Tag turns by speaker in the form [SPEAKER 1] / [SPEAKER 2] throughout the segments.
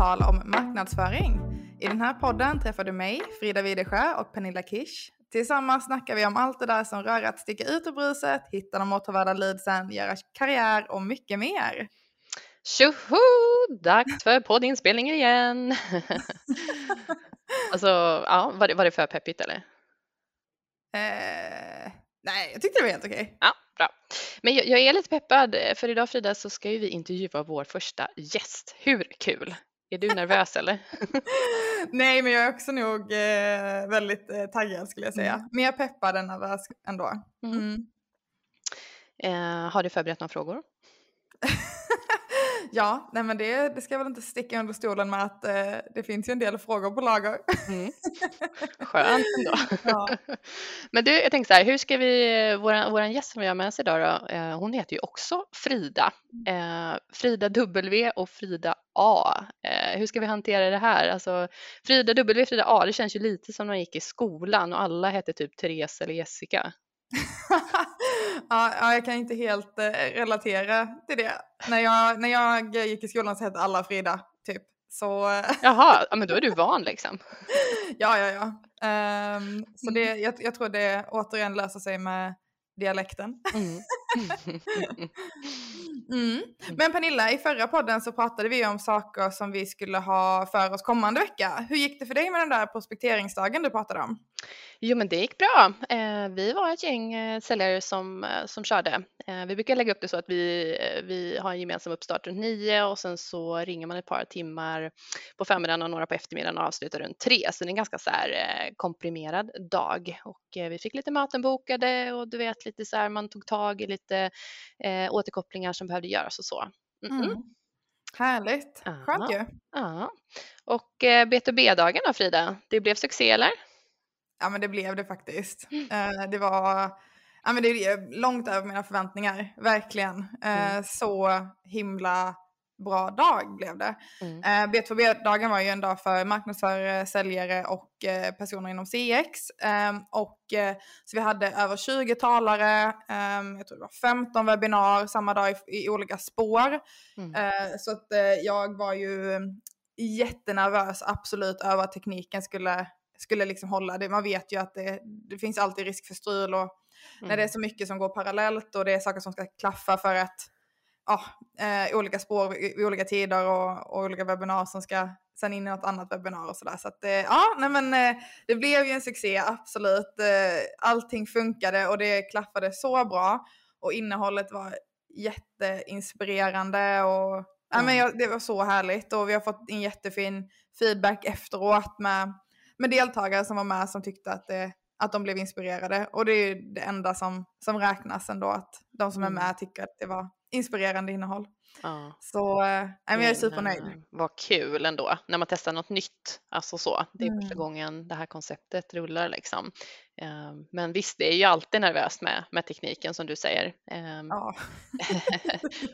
[SPEAKER 1] Välkommen till På tal om marknadsföring. I den här podden träffar du mig, Frida Widesjö och Pernilla Kish. Tillsammans snackar vi om allt det där som rör att sticka ut ur bruset, hitta de återvärda leadsen, göra karriär och mycket mer.
[SPEAKER 2] Tjoho! Dags för poddinspelning igen. alltså, ja, var det, var det för peppigt eller?
[SPEAKER 1] Eh, nej, jag tyckte det var helt okej.
[SPEAKER 2] Ja, bra. Men jag, jag är lite peppad för idag Frida så ska ju vi intervjua vår första gäst. Hur kul? Är du nervös eller?
[SPEAKER 1] Nej, men jag är också nog eh, väldigt eh, taggad skulle jag säga. Mer peppad än nervös ändå. Mm.
[SPEAKER 2] Eh, har du förberett några frågor?
[SPEAKER 1] Ja, nej men det, det ska jag väl inte sticka under stolen med att eh, det finns ju en del frågor på lager.
[SPEAKER 2] Mm. Skönt ändå. Ja. Men du, jag tänkte så här, hur ska vi, våran, våran gäst som vi har med oss idag då, eh, hon heter ju också Frida. Eh, Frida W och Frida A. Eh, hur ska vi hantera det här? Alltså, Frida W, Frida A, det känns ju lite som när man gick i skolan och alla hette typ Therese eller Jessica.
[SPEAKER 1] ja, jag kan inte helt eh, relatera till det. När jag, när jag gick i skolan så hette alla Frida, typ. Så...
[SPEAKER 2] Eh, Jaha, men då är du van liksom.
[SPEAKER 1] ja, ja, ja. Um, så det, jag, jag, tror det återigen löser sig med dialekten. Mm. mm. Men Pernilla, i förra podden så pratade vi om saker som vi skulle ha för oss kommande vecka. Hur gick det för dig med den där prospekteringsdagen du pratade om?
[SPEAKER 2] Jo, men det gick bra. Eh, vi var ett gäng eh, säljare som, eh, som körde. Vi brukar lägga upp det så att vi, vi har en gemensam uppstart runt nio och sen så ringer man ett par timmar på förmiddagen och några på eftermiddagen och avslutar runt tre. Så det är en ganska så här komprimerad dag och vi fick lite möten bokade och du vet lite så här man tog tag i lite återkopplingar som behövde göras och så.
[SPEAKER 1] Mm. Mm. Härligt, skönt ju.
[SPEAKER 2] Ja. Och eh, B2B-dagen då Frida, det blev succé eller?
[SPEAKER 1] Ja men det blev det faktiskt. Mm. det var ja, men det är långt över mina förväntningar, verkligen. Eh, mm. Så himla bra dag blev det. Mm. Eh, B2B-dagen var ju en dag för marknadsförare, säljare och personer inom CX. Ehm, och, så vi hade över 20 talare, ehm, jag tror det var 15 webbinar samma dag i, i olika spår. Mm. så att jag var ju jättenervös absolut över att tekniken skulle skulle liksom hålla. Det, man vet ju att det, det finns alltid risk för strul och mm. när det är mm. så mycket som går parallellt och det är saker som ska klaffa för att ja, eh, olika spår i, olika tider och, och olika webbinar som ska sen in i något annat webbinar och sådär. Så att eh, ja, nej men eh, det blev ju en succé, absolut. Eh, allting funkade och det klaffade så bra och innehållet var jätteinspirerande och mm. ja, men jag, det var så härligt och vi har fått en jättefin feedback efteråt med med deltagare som var med som tyckte att, det, att de blev inspirerade. Och det är det enda som, som räknas ändå, att de som är mm. med tycker att det var inspirerande innehåll. Ja. Så äh, jag är supernöjd.
[SPEAKER 2] Vad kul ändå när man testar något nytt. Alltså så. Det är mm. första gången det här konceptet rullar liksom. Ehm, men visst, det är ju alltid nervöst med, med tekniken som du säger. Ehm, ja.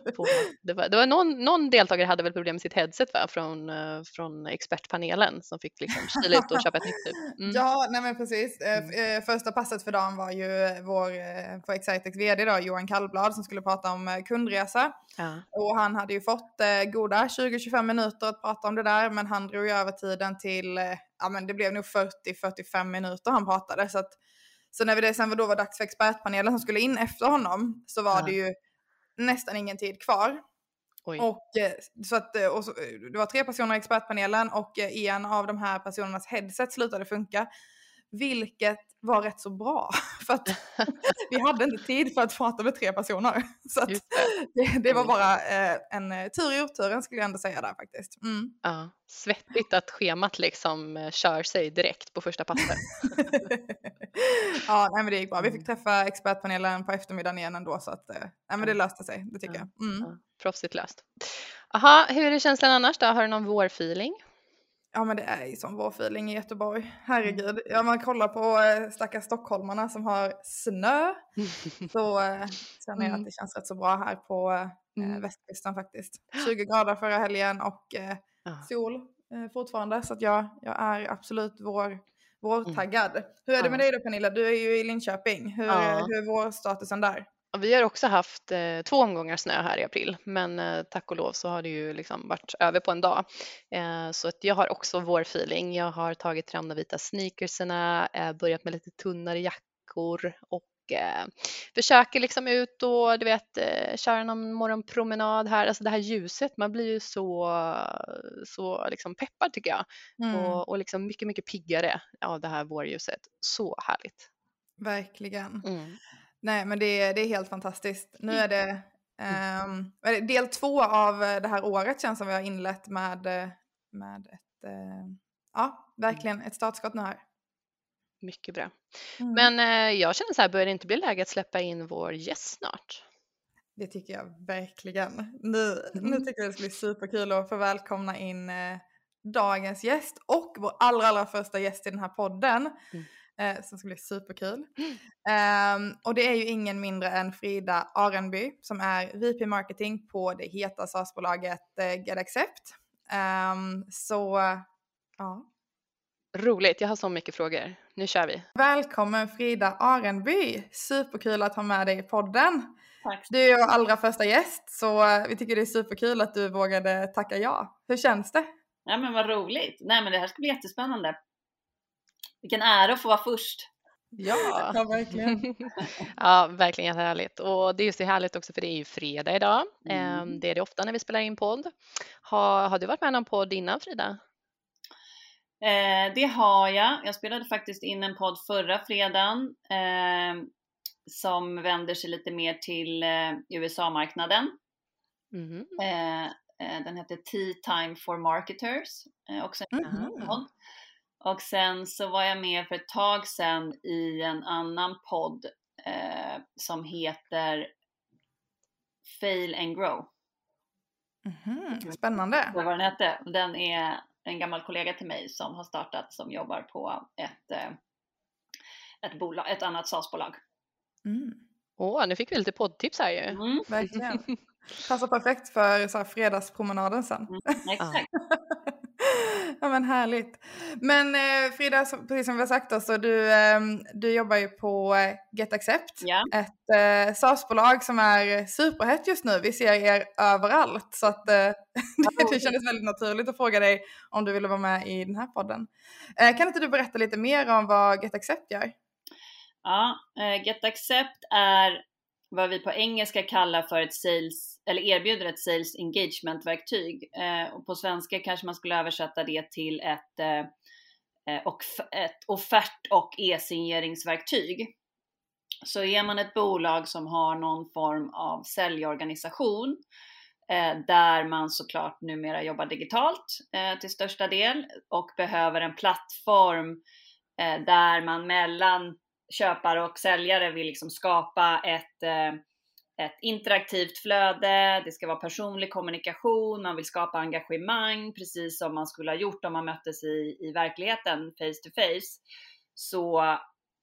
[SPEAKER 2] på, det var, det var någon, någon, deltagare hade väl problem med sitt headset va? Från, eh, från expertpanelen som fick liksom kila ut och köpa ett nytt. Typ.
[SPEAKER 1] Mm. Ja, nej men precis. Eh, mm. Första passet för dagen var ju vår på Excitex vd då, Johan Kallblad som skulle prata om kundresa. Ja. Och han hade ju fått goda 20-25 minuter att prata om det där men han drog ju över tiden till ja men det blev nog 40-45 minuter han pratade. Så, att, så när det sen då var dags för expertpanelen som skulle in efter honom så var ja. det ju nästan ingen tid kvar. Oj. Och, eh, så att, eh, och så, eh, det var tre personer i expertpanelen och en av de här personernas headset slutade funka. Vilket var rätt så bra. För att vi hade inte tid för att prata med tre personer. Så det. Det, det. var bara eh, en eh, tur i oturen skulle jag ändå säga där faktiskt. Mm.
[SPEAKER 2] Ja, svettigt att schemat liksom eh, kör sig direkt på första passet.
[SPEAKER 1] ja, nej, men det gick bra. Vi fick mm. träffa expertpanelen på eftermiddagen igen ändå så att nej, men det löste sig, det tycker ja. jag. Mm. Ja,
[SPEAKER 2] proffsigt löst. Jaha, hur är känslan annars då? Har du någon vårfeeling?
[SPEAKER 1] Ja men det är ju som vår feeling i Göteborg. Herregud. Ja, man kollar på äh, stackars stockholmarna som har snö. så äh, känner jag att mm. det känns rätt så bra här på äh, mm. västkusten faktiskt. 20 grader förra helgen och äh, sol äh, fortfarande. Så att jag, jag är absolut vår, vårtaggad. Mm. Hur är det med dig då Pernilla? Du är ju i Linköping. Hur, hur är vårstatusen där?
[SPEAKER 2] Vi har också haft eh, två omgångar snö här i april, men eh, tack och lov så har det ju liksom varit över på en dag. Eh, så att jag har också vårfeeling. Jag har tagit fram de vita sneakerserna, eh, börjat med lite tunnare jackor och eh, försöker liksom ut och du vet eh, köra någon morgonpromenad här. Alltså det här ljuset, man blir ju så, så liksom peppad tycker jag
[SPEAKER 1] Mm,
[SPEAKER 2] och, och liksom mycket, mycket piggare av det här vårljuset. Så härligt.
[SPEAKER 1] verkligen.
[SPEAKER 2] Mm.
[SPEAKER 1] Nej, men det, är- det är helt fantastiskt. Nu är det vad är det, del två av eh, det här året känns som vi har inlett med, eh, med ett, eh, ja, verkligen ett startskott nu här.
[SPEAKER 2] Mycket bra.
[SPEAKER 1] Mm.
[SPEAKER 2] Men eh, jag känner så här, börjar det inte bli läge att släppa in vår gäst snart?
[SPEAKER 1] Det tycker jag verkligen. Nu, nu
[SPEAKER 2] Mm.
[SPEAKER 1] tycker jag det ska bli superkul att få välkomna in eh, dagens gäst och vår allra, allra första gäst i den här podden.
[SPEAKER 2] Mm.
[SPEAKER 1] Eh, som ska bli superkul. Ehm, och det är ju ingen mindre än Frida Arenby som är VP Marketing på det heta SaaS-bolaget eh, GetAccept. Ehm, så ja,
[SPEAKER 2] Roligt, jag har så mycket frågor. Nu kör vi.
[SPEAKER 1] välkommen Frida Arenby. Superkul att ha med dig i podden.
[SPEAKER 3] Tack.
[SPEAKER 1] Du är vår allra första gäst så eh, vi tycker det är superkul att du vågade tacka ja. Hur känns det?
[SPEAKER 3] Ja, men vad roligt. Nej, men det här ska bli jättespännande. Vilken ära att få vara först.
[SPEAKER 2] Ja.
[SPEAKER 1] Ja, verkligen.
[SPEAKER 2] ja, verkligen jättehärligt. Och det är just det härligt också för det är ju fredag idag.
[SPEAKER 3] Mm.
[SPEAKER 2] Ehm, Det är det ofta när vi spelar in podd. Har, har du varit med i någon podd innan Frida?
[SPEAKER 3] Eh, det har jag. Jag spelade faktiskt in en podd förra fredagen eh, som vänder sig lite mer till eh, USA-marknaden. Eh, den heter Tea Time for Marketers. Eh, också en
[SPEAKER 1] Mhm.
[SPEAKER 3] podd. Och sen så var jag med för ett tag sedan i en annan podd eh, som heter Fail and Grow.
[SPEAKER 1] Mhm, Spännande.
[SPEAKER 3] vad den hette. Den är en gammal kollega till mig som har startat som jobbar på ett, eh, ett, bolag, ett annat SaaS-bolag.
[SPEAKER 1] Mm,
[SPEAKER 2] Åh, nu fick vi lite poddtips här ju.
[SPEAKER 3] Mm,
[SPEAKER 1] verkligen. Passar perfekt för så här, fredagspromenaden sen.
[SPEAKER 3] exakt.
[SPEAKER 1] ja men härligt. Men eh, Frida, så, precis som vi har sagt då, så du, ehm, du jobbar ju på eh, GetAccept.
[SPEAKER 3] Ja.
[SPEAKER 1] Ett eh, SaaS-bolag som är superhett just nu. Vi ser er överallt. Så att, eh, det, det kändes väldigt naturligt att fråga dig om du ville vara med i den här podden. Eh, kan inte du berätta lite mer om vad GetAccept gör?
[SPEAKER 3] Ja, eh, GetAccept är vad vi på engelska kallar för ett sales, eller erbjuder ett sales engagement-verktyg. Eh, och på svenska kanske man skulle översätta det till ett, eh, eh och, ett offert och e-signeringsverktyg. Så är man ett bolag som har någon form av säljorganisation eh, där man såklart numera jobbar digitalt eh, till största del och behöver en plattform eh, där man mellan köpare och säljare vill liksom skapa ett, ett interaktivt flöde, det ska vara personlig kommunikation, man vill skapa engagemang precis som man skulle ha gjort om man möttes i, i verkligheten face to face. Så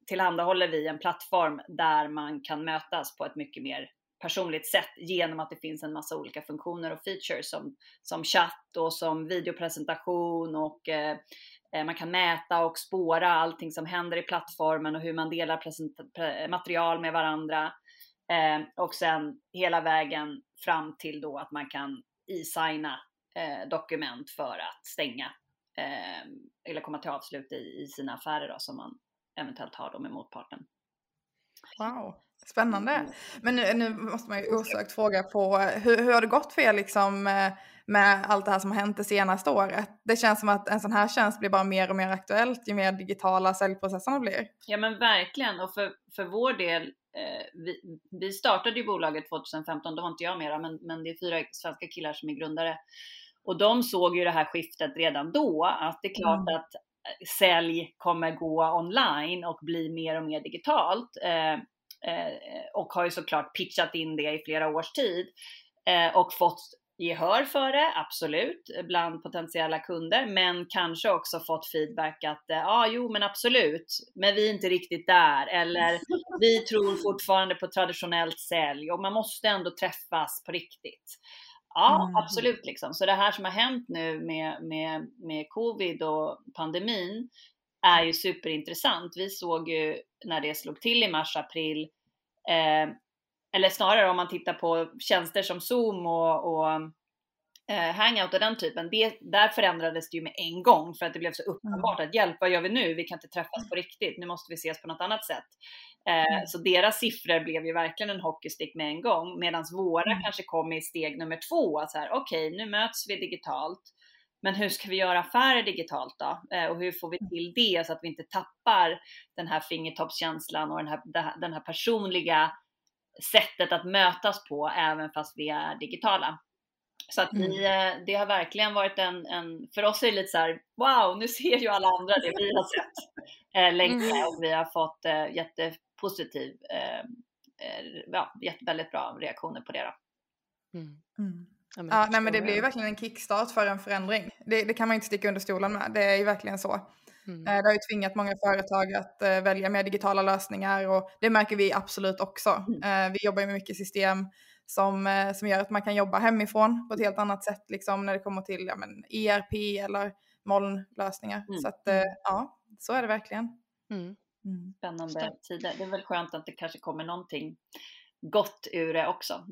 [SPEAKER 3] tillhandahåller vi en plattform där man kan mötas på ett mycket mer personligt sätt genom att det finns en massa olika funktioner och features som, som chatt och som videopresentation och eh, eh man kan mäta och spåra allting som händer i plattformen och hur man delar present- material med varandra. Eh, och sen hela vägen fram till då att man kan e-signa eh, dokument för att stänga eh, eller komma till avslut i, i sina affärer då, som man eventuellt har då med motparten.
[SPEAKER 1] Wow, spännande. Men nu, nu måste man ju osökt fråga på hur, hur har det gått för er liksom eh, med allt det här som har hänt det senaste året? Det känns som att en sån här tjänst blir bara mer och mer aktuellt ju mer digitala säljprocesserna blir.
[SPEAKER 3] Ja men verkligen och för, för vår del, eh, vi, vi startade ju bolaget 2015, då var inte jag mera, men, men det är fyra svenska killar som är grundare. Och de såg ju det här skiftet redan då, att det är klart
[SPEAKER 1] Mm.
[SPEAKER 3] att eh, sälj kommer gå online och bli mer och mer digitalt. Eh, eh, och har ju såklart pitchat in det i flera års tid eh, och fått gehör för det, absolut, bland potentiella kunder, men kanske också fått feedback att ja, ah, jo, men absolut, men vi är inte riktigt där, eller vi tror fortfarande på traditionellt sälj och man måste ändå träffas på riktigt. Ja,
[SPEAKER 1] Mm.
[SPEAKER 3] absolut liksom. Så det här som har hänt nu med, med, med covid och pandemin är ju superintressant. Vi såg ju när det slog till i mars, april, eh, eller snarare om man tittar på tjänster som Zoom och, och eh, Hangout och den typen, det, där förändrades det ju med en gång för att det blev så uppenbart mm. att hjälp, vad gör vi nu? Vi kan inte träffas på riktigt, nu måste vi ses på något annat sätt. Eh, mm. Så deras siffror blev ju verkligen en hockeystick med en gång, medan våra mm. kanske kom i steg nummer två, att så här, okej, okay, nu möts vi digitalt. Men hur ska vi göra affärer digitalt då? Eh, och hur får vi till det så att vi inte tappar den här fingertoppskänslan och den här, den här personliga sättet att mötas på även fast vi är digitala. Så att vi, mm. Eh, det har verkligen varit en, en, för oss är det lite så här, wow, nu ser ju alla andra det vi har sett eh, länge mm. och vi har fått eh, jättepositiv, eh, ja, jätte, väldigt bra reaktioner på det då.
[SPEAKER 1] Mm. mm. Ja, men, ja, nej, men det blir ju verkligen en kickstart för en förändring. Det, det, kan man inte sticka under stolen med. Det är ju verkligen så. Mm. Eh, det har ju tvingat många företag att uh, välja mer digitala lösningar och det märker vi absolut också. Mm. Uh, vi jobbar ju med mycket system som, som gör att man kan jobba hemifrån på ett helt annat sätt liksom, när det kommer till ja, men, ERP eller molnlösningar. Mm. Så att ja, så är det verkligen.
[SPEAKER 3] Mm. Mm. Spännande tider. Det är väl skönt att det kanske kommer någonting gott ur det också.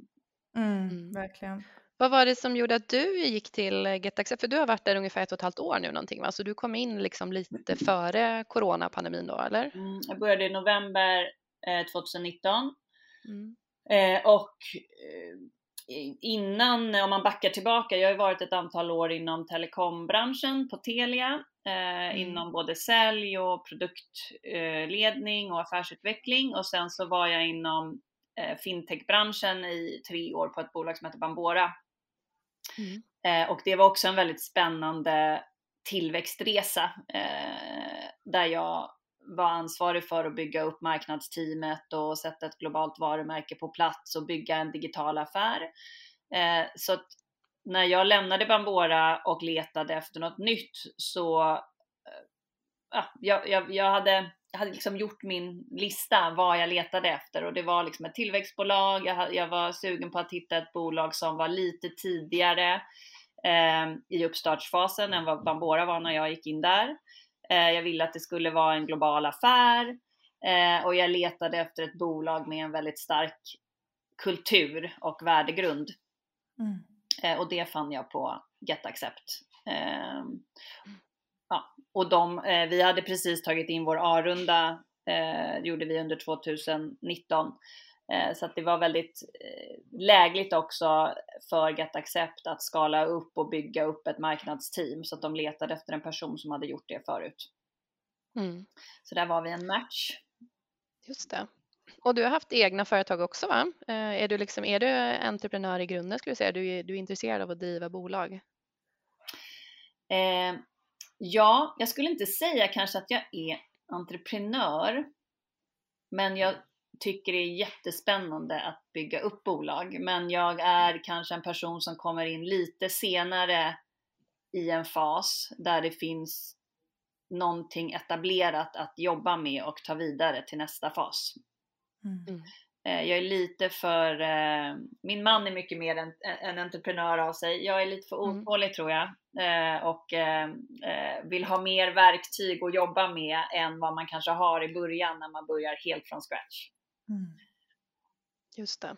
[SPEAKER 1] Mm, verkligen.
[SPEAKER 2] Vad var det som gjorde att du gick till GetAccept? För du har varit där ungefär ett och ett halvt år nu någonting va? Så du kom in liksom lite före coronapandemin då eller?
[SPEAKER 3] Mm, jag började i november eh, 2019. Mm. Eh, och eh, innan, om man backar tillbaka, jag har varit ett antal år inom telekombranschen på Telia, eh, mm. inom både sälj och produktledning och affärsutveckling och sen så var jag inom eh, fintechbranschen i tre år på ett bolag som heter Bambora Mm. Eh, och det var också en väldigt spännande tillväxtresa eh, där jag var ansvarig för att bygga upp marknadsteamet och sätta ett globalt varumärke på plats och bygga en digital affär. Eh, så att när jag lämnade Bambora och letade efter något nytt så eh, ja, jag, jag, jag hade jag hade liksom gjort min lista vad jag letade efter och det var liksom ett tillväxtbolag. Jag, jag var sugen på att hitta ett bolag som var lite tidigare eh, i uppstartsfasen än vad Bambora var när jag gick in där. Eh, jag ville att det skulle vara en global affär eh, och jag letade efter ett bolag med en väldigt stark kultur och värdegrund. Mm. Eh, och det fann jag på GetAccept. Eh, ja, och de, eh, vi hade precis tagit in vår A-runda, eh, gjorde vi under 2019. Eh, så att det var väldigt eh, lägligt också för GetAccept att skala upp och bygga upp ett marknadsteam så att de letade efter en person som hade gjort det förut. Mm. Så där var vi en match.
[SPEAKER 2] Just det. Och du har haft egna företag också va? Eh, är du, liksom, är du entreprenör i grunden skulle du säga? Du är, du är intresserad av att driva bolag?
[SPEAKER 3] Ja, jag skulle inte säga kanske att jag är entreprenör, men jag tycker det är jättespännande att bygga upp bolag. Men jag är kanske en person som kommer in lite senare i en fas där det finns någonting etablerat att jobba med och ta vidare till nästa fas. Mm. Eh, jag är lite för, eh, min man är mycket mer en, en entreprenör av sig. Jag är lite för mm. otålig mm. tror jag eh, och vill ha mer verktyg att jobba med än vad man kanske har i början när man börjar helt från scratch. Mm.
[SPEAKER 2] Just det.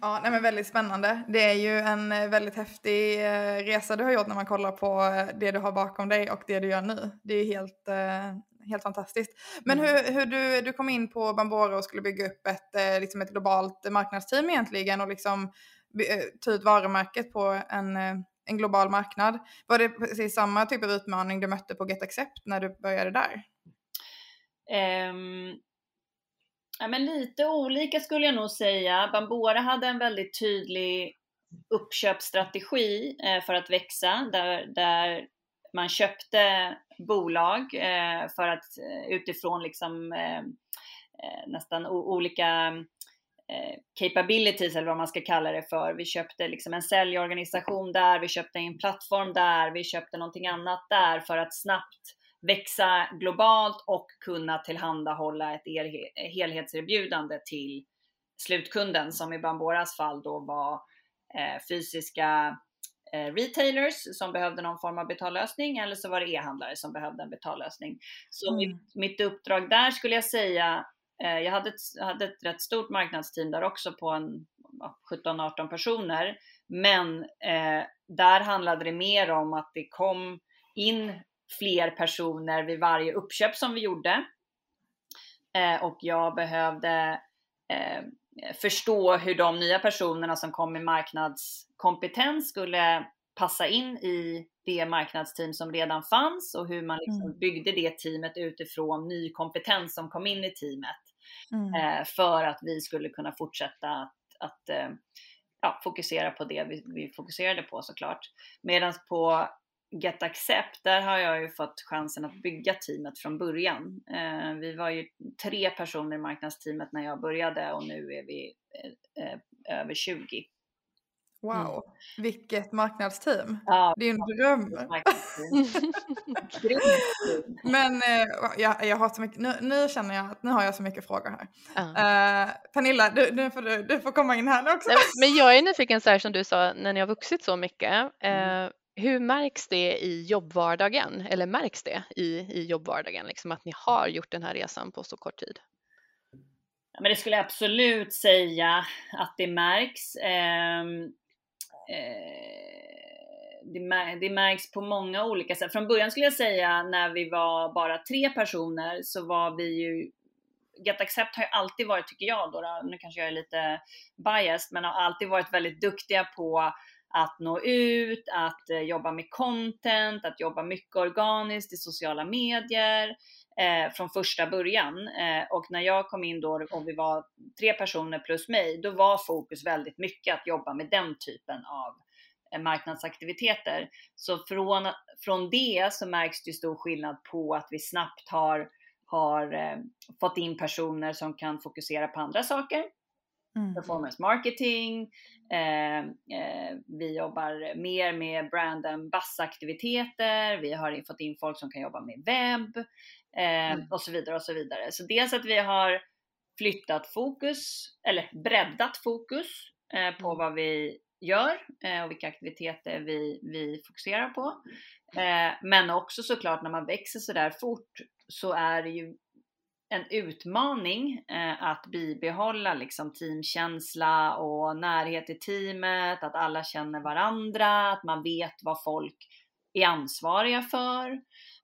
[SPEAKER 1] Ja, nej men väldigt spännande. Det är ju en väldigt häftig resa du har gjort när man kollar på det du har bakom dig och det du gör nu. Det är helt, helt fantastiskt. Men mm. hur, hur du, du kom in på Bambora och skulle bygga upp ett, eh, liksom ett globalt marknadsteam egentligen och liksom eh, ta ut varumärket på en, eh, en global marknad. Var det precis samma typ av utmaning du mötte på GetAccept när du började där?
[SPEAKER 3] Um, ja, men lite olika skulle jag nog säga. Bambora hade en väldigt tydlig uppköpsstrategi för att växa där, där man köpte bolag eh, för att eh, utifrån liksom eh, eh nästan olika eh, capabilities eller vad man ska kalla det för. Vi köpte liksom en säljorganisation där, vi köpte en plattform där, vi köpte någonting annat där för att snabbt växa globalt och kunna tillhandahålla ett helhetserbjudande till slutkunden som i Bamboras fall då var fysiska retailers som behövde någon form av betallösning eller så var det e-handlare som behövde en betallösning. Så mm. mitt, mitt, uppdrag där skulle jag säga eh, jag hade ett, hade ett rätt stort marknadsteam där också på en 17-18 personer. Men eh, där handlade det mer om att det kom in fler personer vid varje uppköp som vi gjorde. Eh, och jag behövde eh, förstå hur de nya personerna som kom med marknadskompetens skulle passa in i det marknadsteam som redan fanns och hur man liksom mm. byggde det teamet utifrån ny kompetens som kom in i teamet. Mm. Eh, för att vi skulle kunna fortsätta att, att eh, ja, fokusera på det vi, vi fokuserade på såklart. Medan på Get Accept, där har jag ju fått chansen att bygga teamet från början. Eh, vi var ju tre personer i marknadsteamet när jag började och nu är vi eh, eh över 20.
[SPEAKER 1] Wow, mm. vilket marknadsteam. Ja, det är en dröm. Men eh, jag, jag har så mycket, nu, nu, känner jag att nu har jag så mycket frågor här. Uh. Uh, Pernilla, du, du, får, du, du, får komma in här nu också.
[SPEAKER 2] Men jag är nyfiken så här som du sa, när ni har vuxit så mycket. Uh, hur märks det i jobbvardagen? Eller märks det i, i jobbvardagen, liksom att ni har gjort den här resan på så kort tid?
[SPEAKER 3] Ja, men det skulle jag absolut säga att det märks. Eh, Eh, det, det märks på många olika sätt. Från början skulle jag säga när vi var bara tre personer så var vi ju Get Accept har ju alltid varit, tycker jag då, då, nu kanske jag är lite biased, men har alltid varit väldigt duktiga på att nå ut, att eh, jobba med content, att jobba mycket organiskt i sociala medier eh, från första början. Eh, och när jag kom in då och vi var tre personer plus mig, då var fokus väldigt mycket att jobba med den typen av eh, marknadsaktiviteter. Så från, från det så märks det stor skillnad på att vi snabbt har, har eh, fått in personer som kan fokusera på andra saker. Mm. Performance marketing, eh, eh, vi jobbar mer med brand and aktiviteter, vi har fått in folk som kan jobba med webb, eh, mm. och så vidare och så vidare. Så dels att vi har flyttat fokus, eller breddat fokus eh, på mm. vad vi gör eh, och vilka aktiviteter vi, vi fokuserar på. Eh, men också såklart när man växer så där fort så är det ju en utmaning eh, att bibehålla liksom teamkänsla och närhet i teamet, att alla känner varandra, att man vet vad folk är ansvariga för.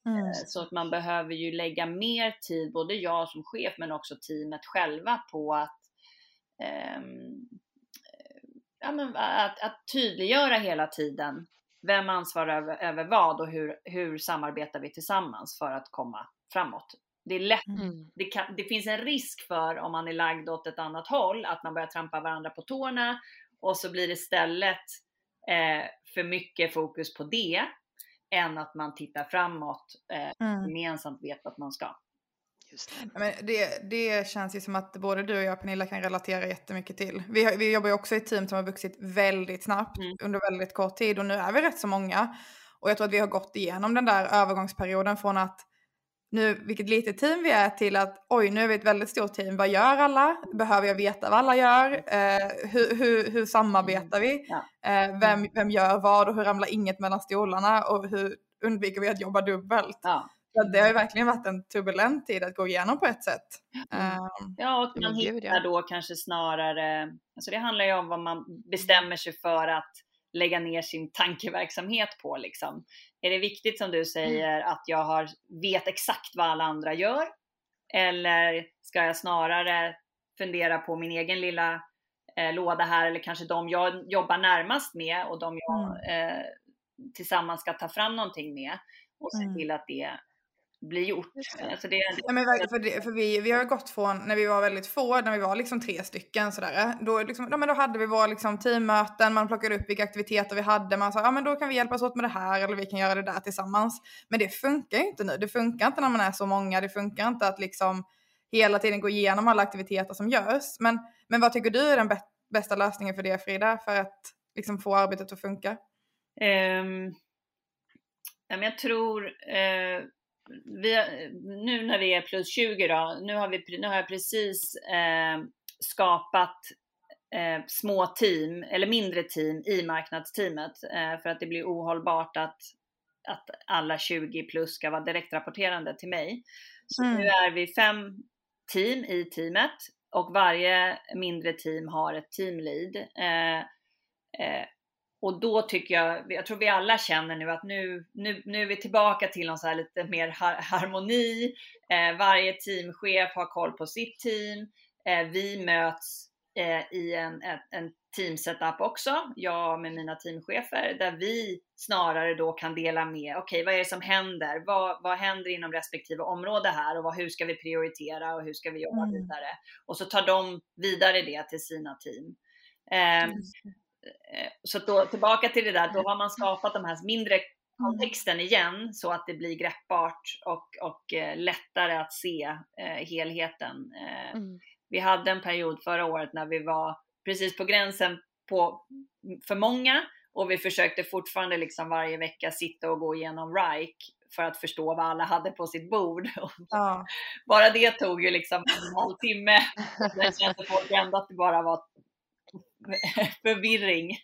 [SPEAKER 3] Mm. Eh, så att man behöver ju lägga mer tid, både jag som chef men också teamet själva på att, eh, ja, men att, att tydliggöra hela tiden vem ansvarar över, över vad och hur, hur samarbetar vi tillsammans för att komma framåt. Det, är lätt, mm. det, kan, det finns en risk för om man är lagd åt ett annat håll att man börjar trampa varandra på tårna och så blir det istället eh, för mycket fokus på det än att man tittar framåt eh, mm. gemensamt vet vart man ska.
[SPEAKER 1] Just det. Men det, det känns ju som att både du och jag Pernilla kan relatera jättemycket till. Vi, vi jobbar ju också i ett team som har vuxit väldigt snabbt mm. under väldigt kort tid och nu är vi rätt så många. Och jag tror att vi har gått igenom den där övergångsperioden från att nu, vilket litet team vi är till att oj, nu är vi ett väldigt stort team. Vad gör alla? Behöver jag veta vad alla gör? Eh, hur, hur, hur samarbetar vi? Ja. Eh, vem, vem gör vad och hur ramlar inget mellan stolarna? Och hur undviker vi att jobba dubbelt? Ja. Så det har ju verkligen varit en turbulent tid att gå igenom på ett sätt.
[SPEAKER 3] Mm. Um, ja, och man hittar då kanske snarare, alltså det handlar ju om vad man bestämmer sig för att lägga ner sin tankeverksamhet på liksom. Är det viktigt som du mm. säger att jag har, vet exakt vad alla andra gör? Eller ska jag snarare fundera på min egen lilla eh, låda här eller kanske de jag jobbar närmast med och de jag mm. eh, tillsammans ska ta fram någonting med och se mm. till att det blir gjort. Alltså det,
[SPEAKER 1] ja, men för, det, för vi, vi har gått från när vi var väldigt få, när vi var liksom tre stycken sådär, då, liksom, ja, men då hade vi våra liksom, teammöten, man plockade upp vilka aktiviteter vi hade, man sa ja men då kan vi hjälpas åt med det här eller vi kan göra det där tillsammans. Men det funkar ju inte nu, det funkar inte när man är så många, det funkar inte att liksom hela tiden gå igenom alla aktiviteter som görs. Men, men vad tycker du är den bästa lösningen för det Frida, för att liksom, få arbetet att funka? Um,
[SPEAKER 3] jag tror uh vi, nu när vi är plus 20 då, nu har, vi, nu har jag precis eh, skapat eh, små team, eller mindre team i marknadsteamet eh, för att det blir ohållbart att, att alla 20 plus ska vara direktrapporterande till mig. Så mm. nu är vi fem, team i teamet och varje mindre team har ett teamlead. Och då tycker jag, jag tror vi alla känner nu att nu, nu, nu är vi tillbaka till någon så lite mer harmoni. Eh, varje teamchef har koll på sitt team. Eh, vi möts eh, i en, en, en teamsetup också, jag med mina teamchefer, där vi snarare då kan dela med, okej okay, vad är det som händer? Vad, vad händer inom respektive område här och vad, hur ska vi prioritera och hur ska vi jobba mm. vidare? Och så tar de vidare det till sina team. Eh. Så då, tillbaka till det där, då har man skapat de här mindre mm. kontexten igen så att det blir greppbart och, och eh, lättare att se eh, helheten. Eh, mm. Vi hade en period förra året när vi var precis på gränsen på för många och vi försökte fortfarande liksom varje vecka sitta och gå igenom RIKE för att förstå vad alla hade på sitt bord. Ja. Bara det tog ju liksom en halvtimme. Sen kände folk ändå att det bara var förvirring.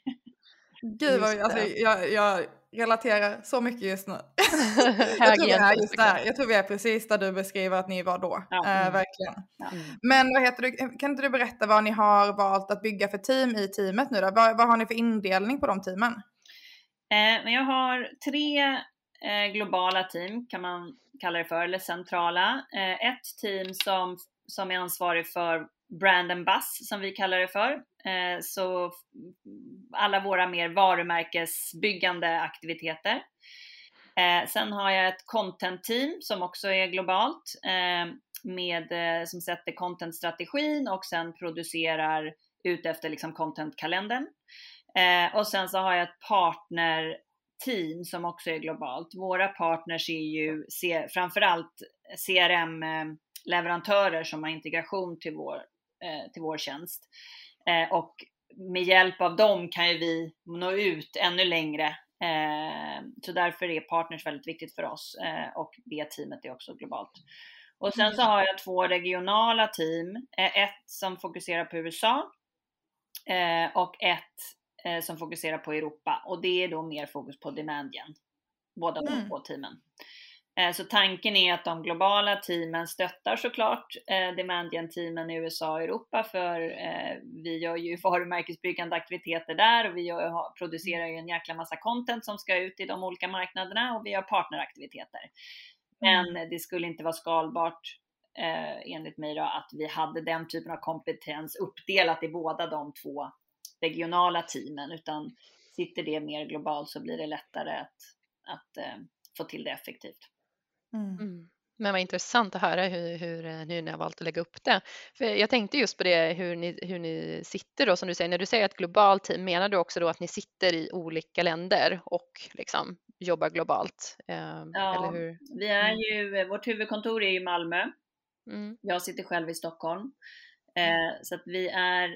[SPEAKER 1] Gud vad, alltså, jag, jag relaterar så mycket just nu. jag, tror vi är just där. jag tror vi är precis där du beskriver att ni var då. Ja. Äh, verkligen. Ja. Mm. Men vad heter du, kan inte du berätta vad ni har valt att bygga för team i teamet nu då? Vad, vad har ni för indelning på de teamen?
[SPEAKER 3] Eh, jag har tre eh, globala team kan man kalla det för, eller centrala. Eh, ett team som, som är ansvarig för brand and buzz som vi kallar det för. Eh, så alla våra mer varumärkesbyggande aktiviteter. Eh, sen har jag ett content team som också är globalt eh, med, som sätter content-strategin och sen producerar ut efter liksom content-kalendern. Och sen så har jag ett partner team som också är globalt. Våra partners är ju framförallt CRM-leverantörer som har integration till vår, till vår tjänst. Eh, och med hjälp av dem kan ju vi nå ut ännu längre. Eh, så därför är partners väldigt viktigt för oss eh, och det teamet är också globalt. Och sen så har jag två regionala team. ett som fokuserar på USA och ett som fokuserar på Europa. Och det är då mer fokus på demand gen. Båda de mm. två teamen. Eh, så tanken är att de globala teamen stöttar såklart eh, Demandian-teamen i USA och Europa för eh, vi gör ju varumärkesbyggande aktiviteter där och vi gör, producerar ju en jäkla massa content som ska ut i de olika marknaderna och vi har partneraktiviteter. Men mm. det skulle inte vara skalbart eh, enligt mig då att vi hade den typen av kompetens uppdelat i båda de två regionala teamen utan sitter det mer globalt så blir det lättare att, att eh, få till det effektivt.
[SPEAKER 2] Mm. mm. Men vad intressant att höra hur, hur, hur ni har valt att lägga upp det. För jag tänkte just på det hur ni, hur ni sitter då som du säger. När du säger ett globalt team, menar du också då att ni sitter i olika länder och liksom jobbar globalt?
[SPEAKER 3] Eh, ja, vi är mm. ju, vårt huvudkontor är i Malmö. Mm. Jag sitter själv i Stockholm. Eh, så att vi är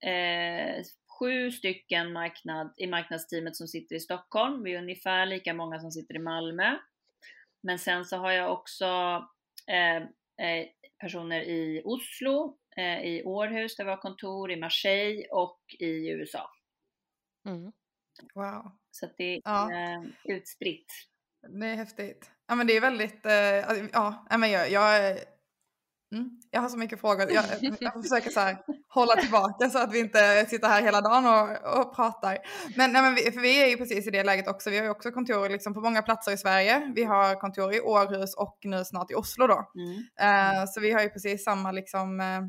[SPEAKER 3] eh, sju stycken marknad, i marknadsteamet som sitter i Stockholm. Vi är ungefär lika många som sitter i Malmö. Men sen så har jag också eh, eh, personer i Oslo, eh, i Århus där vi har kontor, i Marseille och i USA.
[SPEAKER 1] Mm. Wow.
[SPEAKER 3] Så det är ja. Eh, utspritt.
[SPEAKER 1] Det är häftigt. Ja men det är väldigt, eh, ja men jag, jag Mm. Jag har så mycket frågor. Jag, jag försöker så här, hålla tillbaka så att vi inte sitter här hela dagen och, och pratar. Men, nej, men vi, för vi är ju precis i det läget också. Vi har ju också kontor liksom på många platser i Sverige. Vi har kontor i Århus och nu snart i Oslo då. Mm. Uh, så vi har ju precis samma liksom, uh,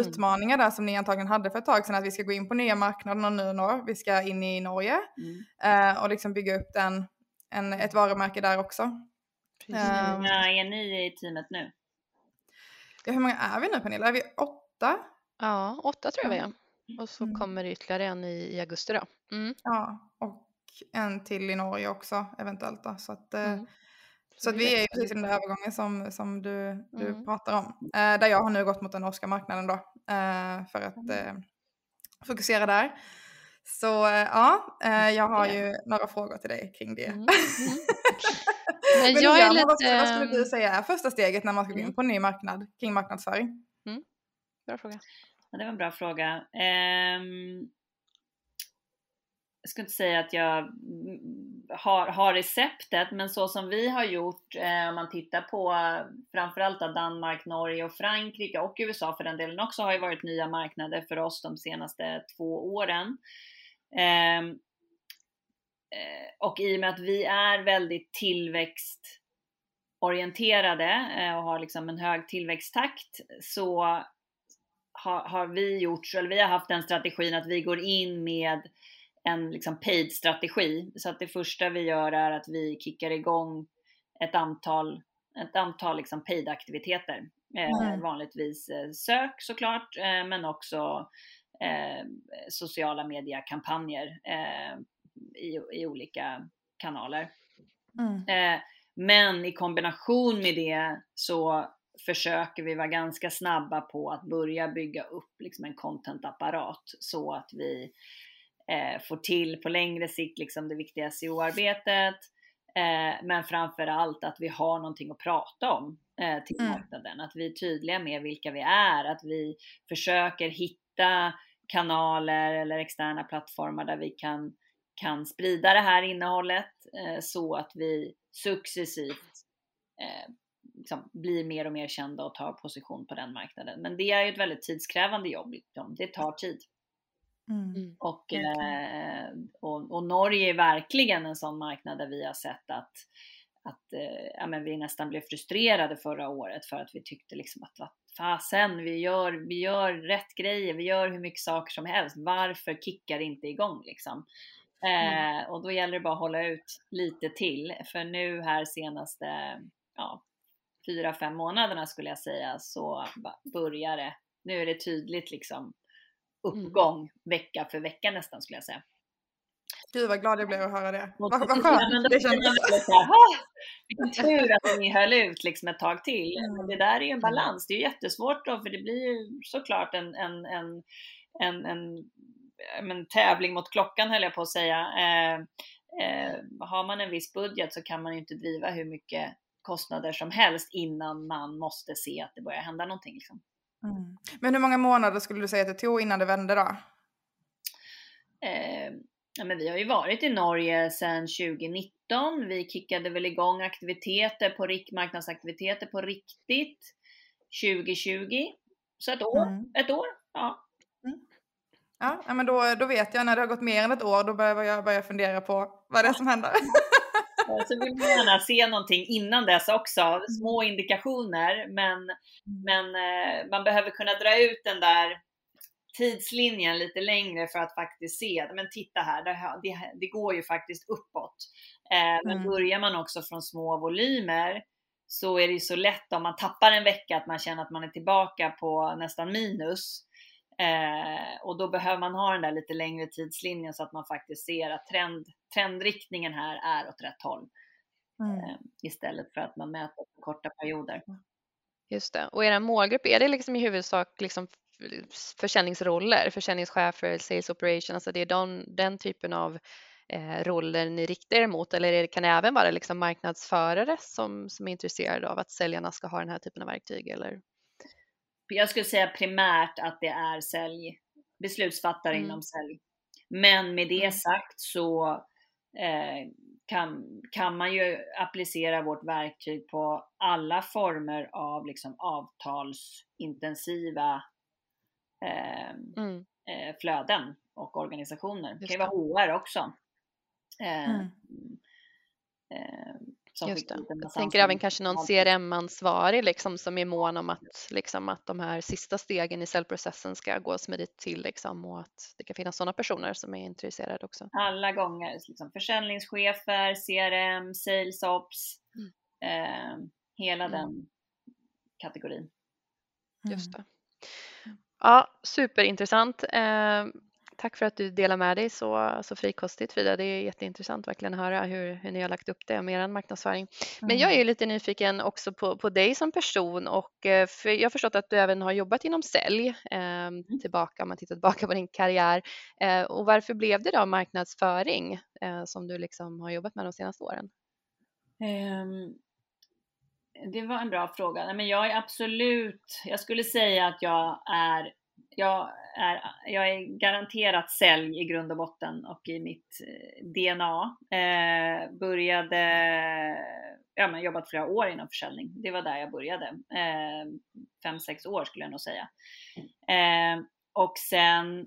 [SPEAKER 1] utmaningar där som ni antagligen hade för ett tag sedan. Att vi ska gå in på nya marknader nu når. Vi ska in i Norge mm. uh, och liksom bygga upp den, en, ett varumärke där också.
[SPEAKER 3] Hur många är ni i teamet nu?
[SPEAKER 1] Ja, hur många är vi nu Pernilla? Är vi åtta?
[SPEAKER 2] Ja, åtta tror jag vi är. Och så mm. kommer det ytterligare en i, i augusti då.
[SPEAKER 1] Mm. Ja, och en till i Norge också eventuellt. Då, så att, eh, mm. så att vi är precis i den där övergången som, som du, du mm. pratar om. Eh, där jag har nu gått mot den norska marknaden då. Eh, för att mm. eh, fokusera där. Så eh, ja, eh, jag har ju några frågor till dig kring det. Men, Men jag är lite... vad, vad skulle du säga är första steget när man ska gå in mm. på en ny marknad kring marknadsföring? Mm.
[SPEAKER 2] Bra fråga.
[SPEAKER 3] Ja, det var en bra fråga. Um... jag ska inte säga att jag mm, har, har receptet, men så som vi har gjort, eh, om man tittar på framförallt Danmark, Norge och Frankrike och USA för den delen också, har ju varit nya marknader för oss de senaste två åren. Ehm, eh, och i och med att vi är väldigt tillväxtorienterade eh, och har liksom en hög tillväxttakt så har, har vi gjort, eller vi har haft den strategin att vi går in med en liksom paid-strategi. Så att det första vi gör är att vi kickar igång ett antal, ett antal liksom paid-aktiviteter. Eh, mm. vanligtvis eh, sök såklart, eh, men också eh, sociala mediekampanjer eh, i, i olika kanaler. Mm. men i kombination med det så försöker vi vara ganska snabba på att börja bygga upp liksom en contentapparat så att vi eh, får till på längre sikt liksom det viktiga SEO-arbetet. Eh, men framför allt att vi har någonting att prata om eh, till mm. marknaden. Att vi är tydliga med vilka vi är, att vi försöker hitta kanaler eller externa plattformar där vi kan, kan sprida det här innehållet eh, så att vi successivt eh, liksom blir mer och mer kända och tar position på den marknaden. Men det är ju ett väldigt tidskrävande jobb. Liksom. Det tar tid. Mm. mm. Och, eh, och, och, Norge är verkligen en sån marknad där vi har sett att, att eh, ja, men vi nästan blev frustrerade förra året för att vi tyckte liksom att vad fasen, vi gör, vi gör rätt grejer, vi gör hur mycket saker som helst. Varför kickar det inte igång liksom? Mm. Eh, och då gäller det bara att hålla ut lite till, för nu här senaste ja, fyra, fem månaderna skulle jag säga så börjar det. Nu är det tydligt liksom Mm. uppgång mm. vecka för vecka nästan skulle jag säga.
[SPEAKER 1] Gud vad glad jag blev att höra det. Vad, vad skönt det kändes.
[SPEAKER 3] Vilken tur att ni höll ut liksom ett tag till. Mm. Det där är ju en balans. Det är ju jättesvårt då för det blir ju såklart en, en, en, en, en, en tävling mot klockan höll jag på att säga. Eh, eh, har man en viss budget så kan man ju inte driva hur mycket kostnader som helst innan man måste se att det börjar hända någonting. Liksom.
[SPEAKER 1] Mm. Men hur många månader skulle du säga att det tog innan det vände då?
[SPEAKER 3] Eh, ja, men vi har ju varit i Norge sedan 2019. Vi kickade väl igång aktiviteter på marknadsaktiviteter på riktigt 2020. Så ett år, mm. ett år, ja.
[SPEAKER 1] Ja, men då, då vet jag när det har gått mer än ett år, då börjar jag börja fundera på vad det är som händer.
[SPEAKER 3] Så vill man gärna se någonting innan dess också, små indikationer, men, men eh, man behöver kunna dra ut den där tidslinjen lite längre för att faktiskt se, men titta här, det, det, det går ju faktiskt uppåt. Eh, men mm. börjar man också från små volymer så är det ju så lätt om man tappar en vecka att man känner att man är tillbaka på nästan minus. Eh, och då behöver man ha den där lite längre tidslinjen så att man faktiskt ser att trend, trendriktningen här är åt rätt håll. Mm. Eh, istället för att man mäter på korta perioder.
[SPEAKER 2] Just det. Och er målgrupp, är det liksom i huvudsak liksom försäljningsroller, försäljningschefer, sales operation, alltså det är den, den typen av eh, roller ni riktar er mot eller det, kan det även vara liksom marknadsförare som, som är intresserade av att säljarna ska ha den här typen av verktyg? Eller?
[SPEAKER 3] Jag skulle säga primärt att det är sälj, beslutsfattare mm. inom sälj. Men med det mm. sagt så eh, kan, kan man ju applicera vårt verktyg på alla former av liksom avtalsintensiva eh, mm. eh, flöden och organisationer. Det kan ju vara HR också. Eh, mm.
[SPEAKER 2] Just det. Jag tänker även kanske någon CRM-ansvarig liksom, som är mån om att, liksom, att de här sista stegen i säljprocessen ska gå smidigt till liksom, och att det kan finnas sådana personer som är intresserade också.
[SPEAKER 3] Alla gånger, liksom, försäljningschefer, CRM, sales ops, mm. eh, hela mm. den kategorin.
[SPEAKER 2] Just det. Ja, superintressant. Eh, Tack för att du delar med dig så, så frikostigt Frida. Det är jätteintressant verkligen att höra hur, hur ni har lagt upp det med er marknadsföring. Men jag mm. är lite nyfiken också på, på dig som person och eh, för jag har förstått att du även har jobbat inom sälj eh, tillbaka, om man tittar tillbaka på din karriär. Eh, och varför blev det då marknadsföring eh, som du liksom har jobbat med de senaste åren? Um,
[SPEAKER 3] det var en bra fråga. Men jag är absolut, jag skulle säga att jag är jag är, jag är garanterat sälj i grund och botten och i mitt eh, DNA. Eh, började, ja men jobbat flera år inom försäljning. Det var där jag började. Eh, fem, sex år skulle jag nog säga. Eh, och sen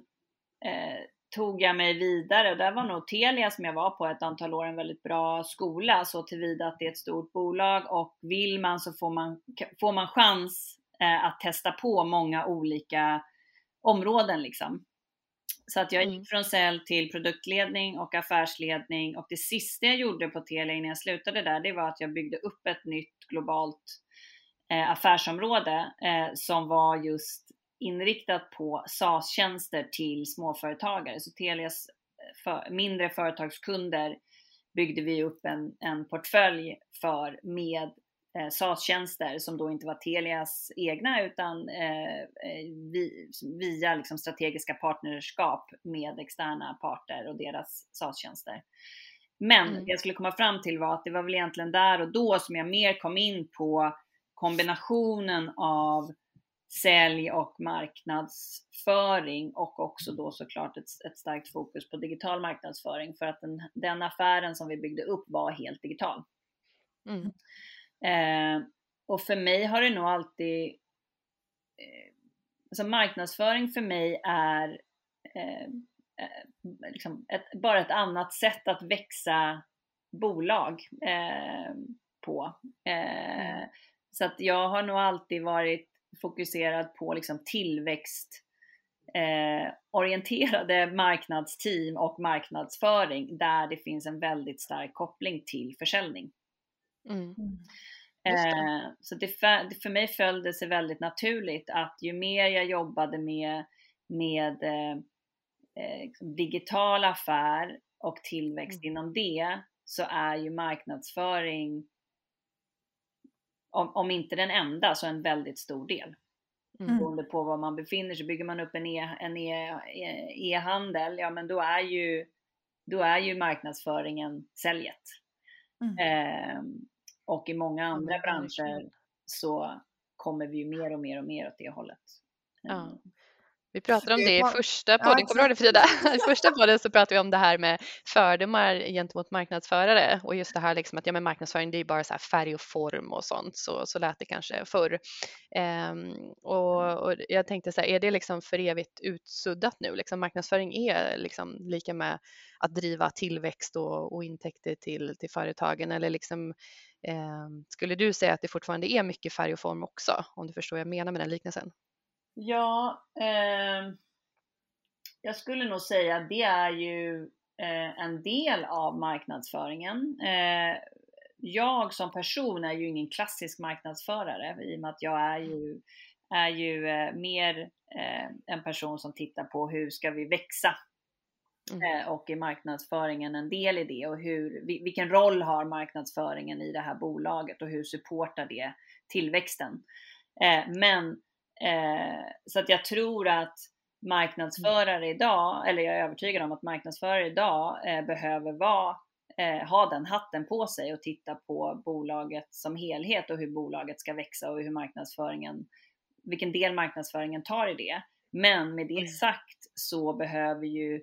[SPEAKER 3] eh, tog jag mig vidare och där var nog Telia som jag var på ett antal år en väldigt bra skola så tillvida att det är ett stort bolag och vill man så får man, får man chans eh, att testa på många olika områden liksom. Så att jag gick mm. från sälj till produktledning och affärsledning och det sista jag gjorde på Telia innan jag slutade där, det var att jag byggde upp ett nytt globalt eh, affärsområde eh, som var just inriktat på SaaS-tjänster till småföretagare. Så Telias eh, för, mindre företagskunder byggde vi upp en, en portfölj för med eh, SaaS-tjänster som då inte var Telias egna utan eh, eh, vi, via liksom strategiska partnerskap med externa parter och deras SaaS-tjänster. Men mm. det jag skulle komma fram till var att det var väl egentligen där och då som jag mer kom in på kombinationen av sälj och marknadsföring och också då såklart ett, ett starkt fokus på digital marknadsföring för att den, den affären som vi byggde upp var helt digital. Mm. Eh, och för mig har det nog alltid, eh, alltså marknadsföring för mig är eh, eh liksom ett, bara ett annat sätt att växa bolag eh, på. Eh, mm. Så att jag har nog alltid varit fokuserad på liksom tillväxt eh, orienterade marknadsteam och marknadsföring där det finns en väldigt stark koppling till försäljning. Mm. Eh, så det för, mig föll det sig väldigt naturligt att ju mer jag jobbade med, med eh, eh liksom digital affär och tillväxt mm. inom det så är ju marknadsföring om, om inte den enda, så en väldigt stor del. Mm. Beroende på var man befinner sig. Bygger man upp en e-handel, e, e, ja men då är ju, då är ju marknadsföringen säljet. Mm. Eh, och i många andra mm. branscher så kommer vi ju mer och mer och mer åt det hållet.
[SPEAKER 2] Ja. Ehm, vi pratade om det i första podden, kommer du ihåg det Frida? I första podden så pratade vi om det här med fördomar gentemot marknadsförare och just det här liksom att ja, men marknadsföring det är bara så färg och form och sånt, så, så lät det kanske förr. Um, och, och, jag tänkte så här, är det liksom för evigt utsuddat nu? Liksom marknadsföring är liksom lika med att driva tillväxt och, och intäkter till, till företagen eller liksom skulle du säga att det fortfarande är mycket färg och form också, om du förstår vad jag menar med den liknelsen?
[SPEAKER 3] Ja, eh, jag skulle nog säga att det är ju eh, en del av marknadsföringen. Eh, jag som person är ju ingen klassisk marknadsförare i och med att jag är ju, är ju eh, mer eh, en person som tittar på hur ska vi växa Mm. Eh, och är marknadsföringen en del i det och hur, vilken roll har marknadsföringen i det här bolaget och hur supportar det tillväxten. Men Eh, så att jag tror att marknadsförare idag, eller jag är övertygad om att marknadsförare idag eh, behöver vara, eh, ha den hatten på sig och titta på bolaget som helhet och hur bolaget ska växa och hur marknadsföringen, vilken del marknadsföringen tar i det. Men med det mm. sagt så behöver ju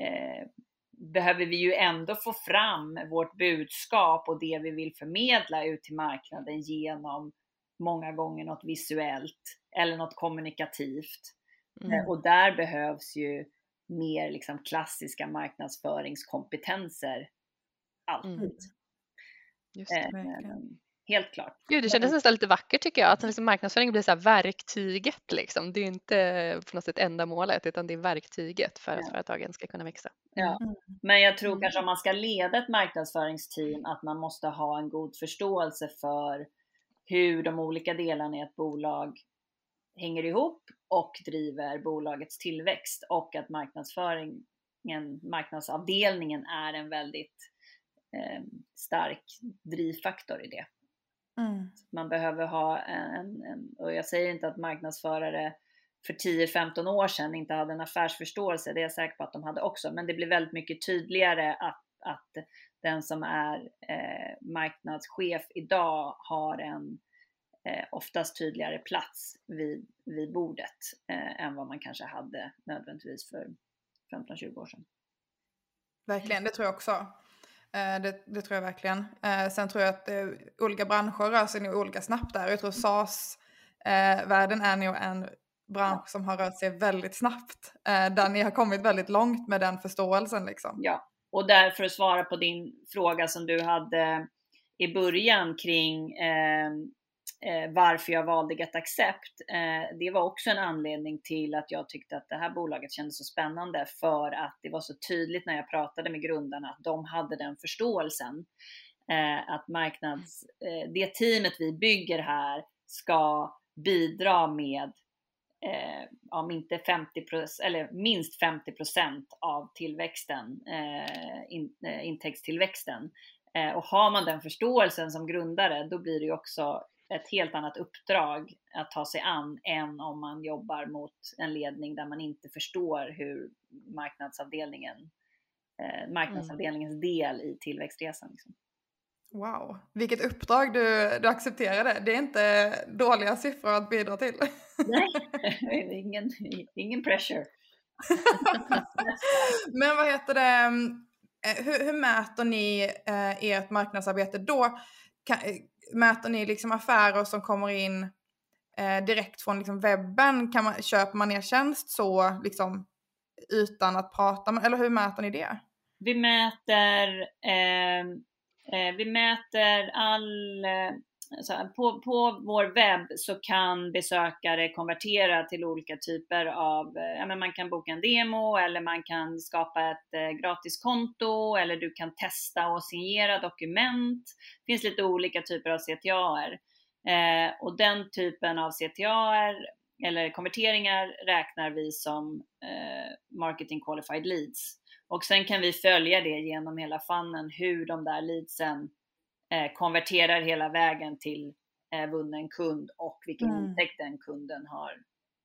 [SPEAKER 3] eh, behöver vi ju ändå få fram vårt budskap och det vi vill förmedla ut till marknaden genom många gånger något visuellt eller något kommunikativt. Mm. Eh, och där behövs ju mer liksom klassiska marknadsföringskompetenser. Alltid. Mm. Just det, helt klart.
[SPEAKER 2] Gud, det kändes nästan lite vackert tycker jag, att liksom marknadsföring blir så här verktyget. Liksom. Det är inte på något sätt ändamålet utan det är verktyget för att företagen ska kunna växa.
[SPEAKER 3] Ja. Mm. Men jag tror kanske om man ska leda ett marknadsföringsteam att man måste ha en god förståelse för hur de olika delarna i ett bolag hänger ihop och driver bolagets tillväxt och att marknadsföringen, marknadsavdelningen är en väldigt eh, stark drivfaktor i det. Mm. Man behöver ha en, en, och jag säger inte att marknadsförare för 10-15 år sedan inte hade en affärsförståelse, det är jag säker på att de hade också, men det blir väldigt mycket tydligare att, att den som är eh, marknadschef idag har en eh, oftast tydligare plats vid, vid bordet eh, än vad man kanske hade nödvändigtvis för 15-20 år sedan.
[SPEAKER 1] Verkligen, det tror jag också. Eh, det, det, tror jag verkligen. Eh, sen tror jag att eh, olika branscher rör sig nog olika snabbt där. Jag tror SAS-världen är nog en bransch som har rört sig väldigt snabbt. Där ni har kommit väldigt långt med den förståelsen. Liksom.
[SPEAKER 3] Ja, och där för att svara på din fråga som du hade i början kring eh, eh, varför jag valde Get Accept. Eh, det var också en anledning till att jag tyckte att det här bolaget kändes så spännande för att det var så tydligt när jag pratade med grundarna att de hade den förståelsen. Eh, att marknads, eh, det teamet vi bygger här ska bidra med eh, om inte 50 eller minst 50% av tillväxten, eh, in, eh, intäktstillväxten. Eh, och har man den förståelsen som grundare, då blir det ju också ett helt annat uppdrag att ta sig an än om man jobbar mot en ledning där man inte förstår hur marknadsavdelningen, eh, marknadsavdelningens mm. del i tillväxtresan. Liksom.
[SPEAKER 1] Wow, vilket uppdrag du, du accepterade. Det är inte dåliga siffror att bidra till.
[SPEAKER 3] Nej, ingen, ingen pressure.
[SPEAKER 1] Men vad heter det, eh, hur, hur mäter ni eh, ert marknadsarbete då? Kan, eh, mäter ni liksom affärer som kommer in eh, direkt från liksom webben? Kan man, köper man er tjänst så liksom, utan att prata? Eller hur mäter ni det?
[SPEAKER 3] Vi mäter eh Eh, vi mäter all eh, här, på, på vår webb så kan besökare konvertera till olika typer av, eh, ja, men man kan boka en demo eller man kan skapa ett eh, gratiskonto eller du kan testa och signera dokument. Det finns lite olika typer av CTAer. Eh, och den typen av CTAer eller konverteringar räknar vi som eh, marketing qualified leads. Och sen kan vi följa det genom hela funnen hur de där leadsen konverterar hela vägen till eh, vunnen kund och vilken mm. intäkt den kunden har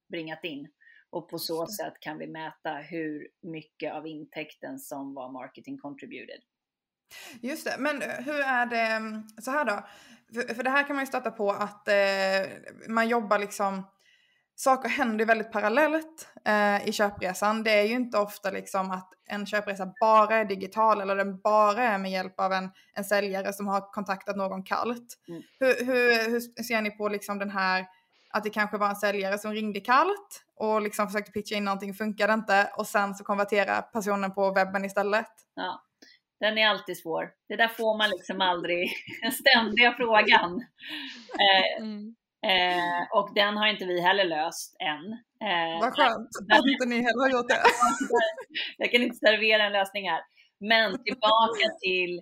[SPEAKER 3] bringat in. Och på så sätt kan vi mäta hur mycket av intäkten som var marketing contributed.
[SPEAKER 1] Just det, men hur är det mm, så här då? För, för det här kan man ju stöta på att eh, man jobbar liksom saker händer väldigt parallellt eh, i köpresan. Det är ju inte ofta liksom att en köpresa bara är digital eller den bara är med hjälp av en, en säljare som har kontaktat någon kallt. Mm. Hur, hur, hur, ser ni på liksom den här att det kanske var en säljare som ringde kallt och liksom försökte pitcha in någonting, funkade inte och sen så konverterar personen på webben istället.
[SPEAKER 3] Ja, den är alltid svår. Det där får man liksom aldrig, den ständiga frågan. Eh, mm. Eh, och den har inte vi heller löst än.
[SPEAKER 1] Eh, Vad skönt att inte ni heller har gjort det.
[SPEAKER 3] jag kan inte servera en lösning här. Men tillbaka till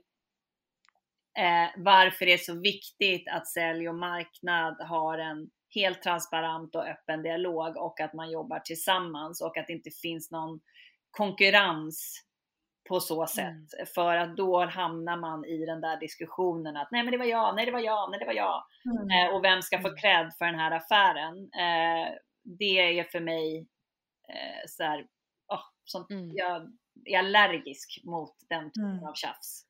[SPEAKER 3] eh, varför det är så viktigt att sälj och marknad har en helt transparent och öppen dialog och att man jobbar tillsammans och att det inte finns någon konkurrens på så sätt. Mm. För att då hamnar man i den där diskussionen att nej men det var jag, nej det var jag, nej det var jag. Mm. Eh, och vem ska få mm. cred för den här affären? Eh, det är för mig eh, så här, oh, sånt, mm. jag är allergisk mot den typen mm. av tjafs.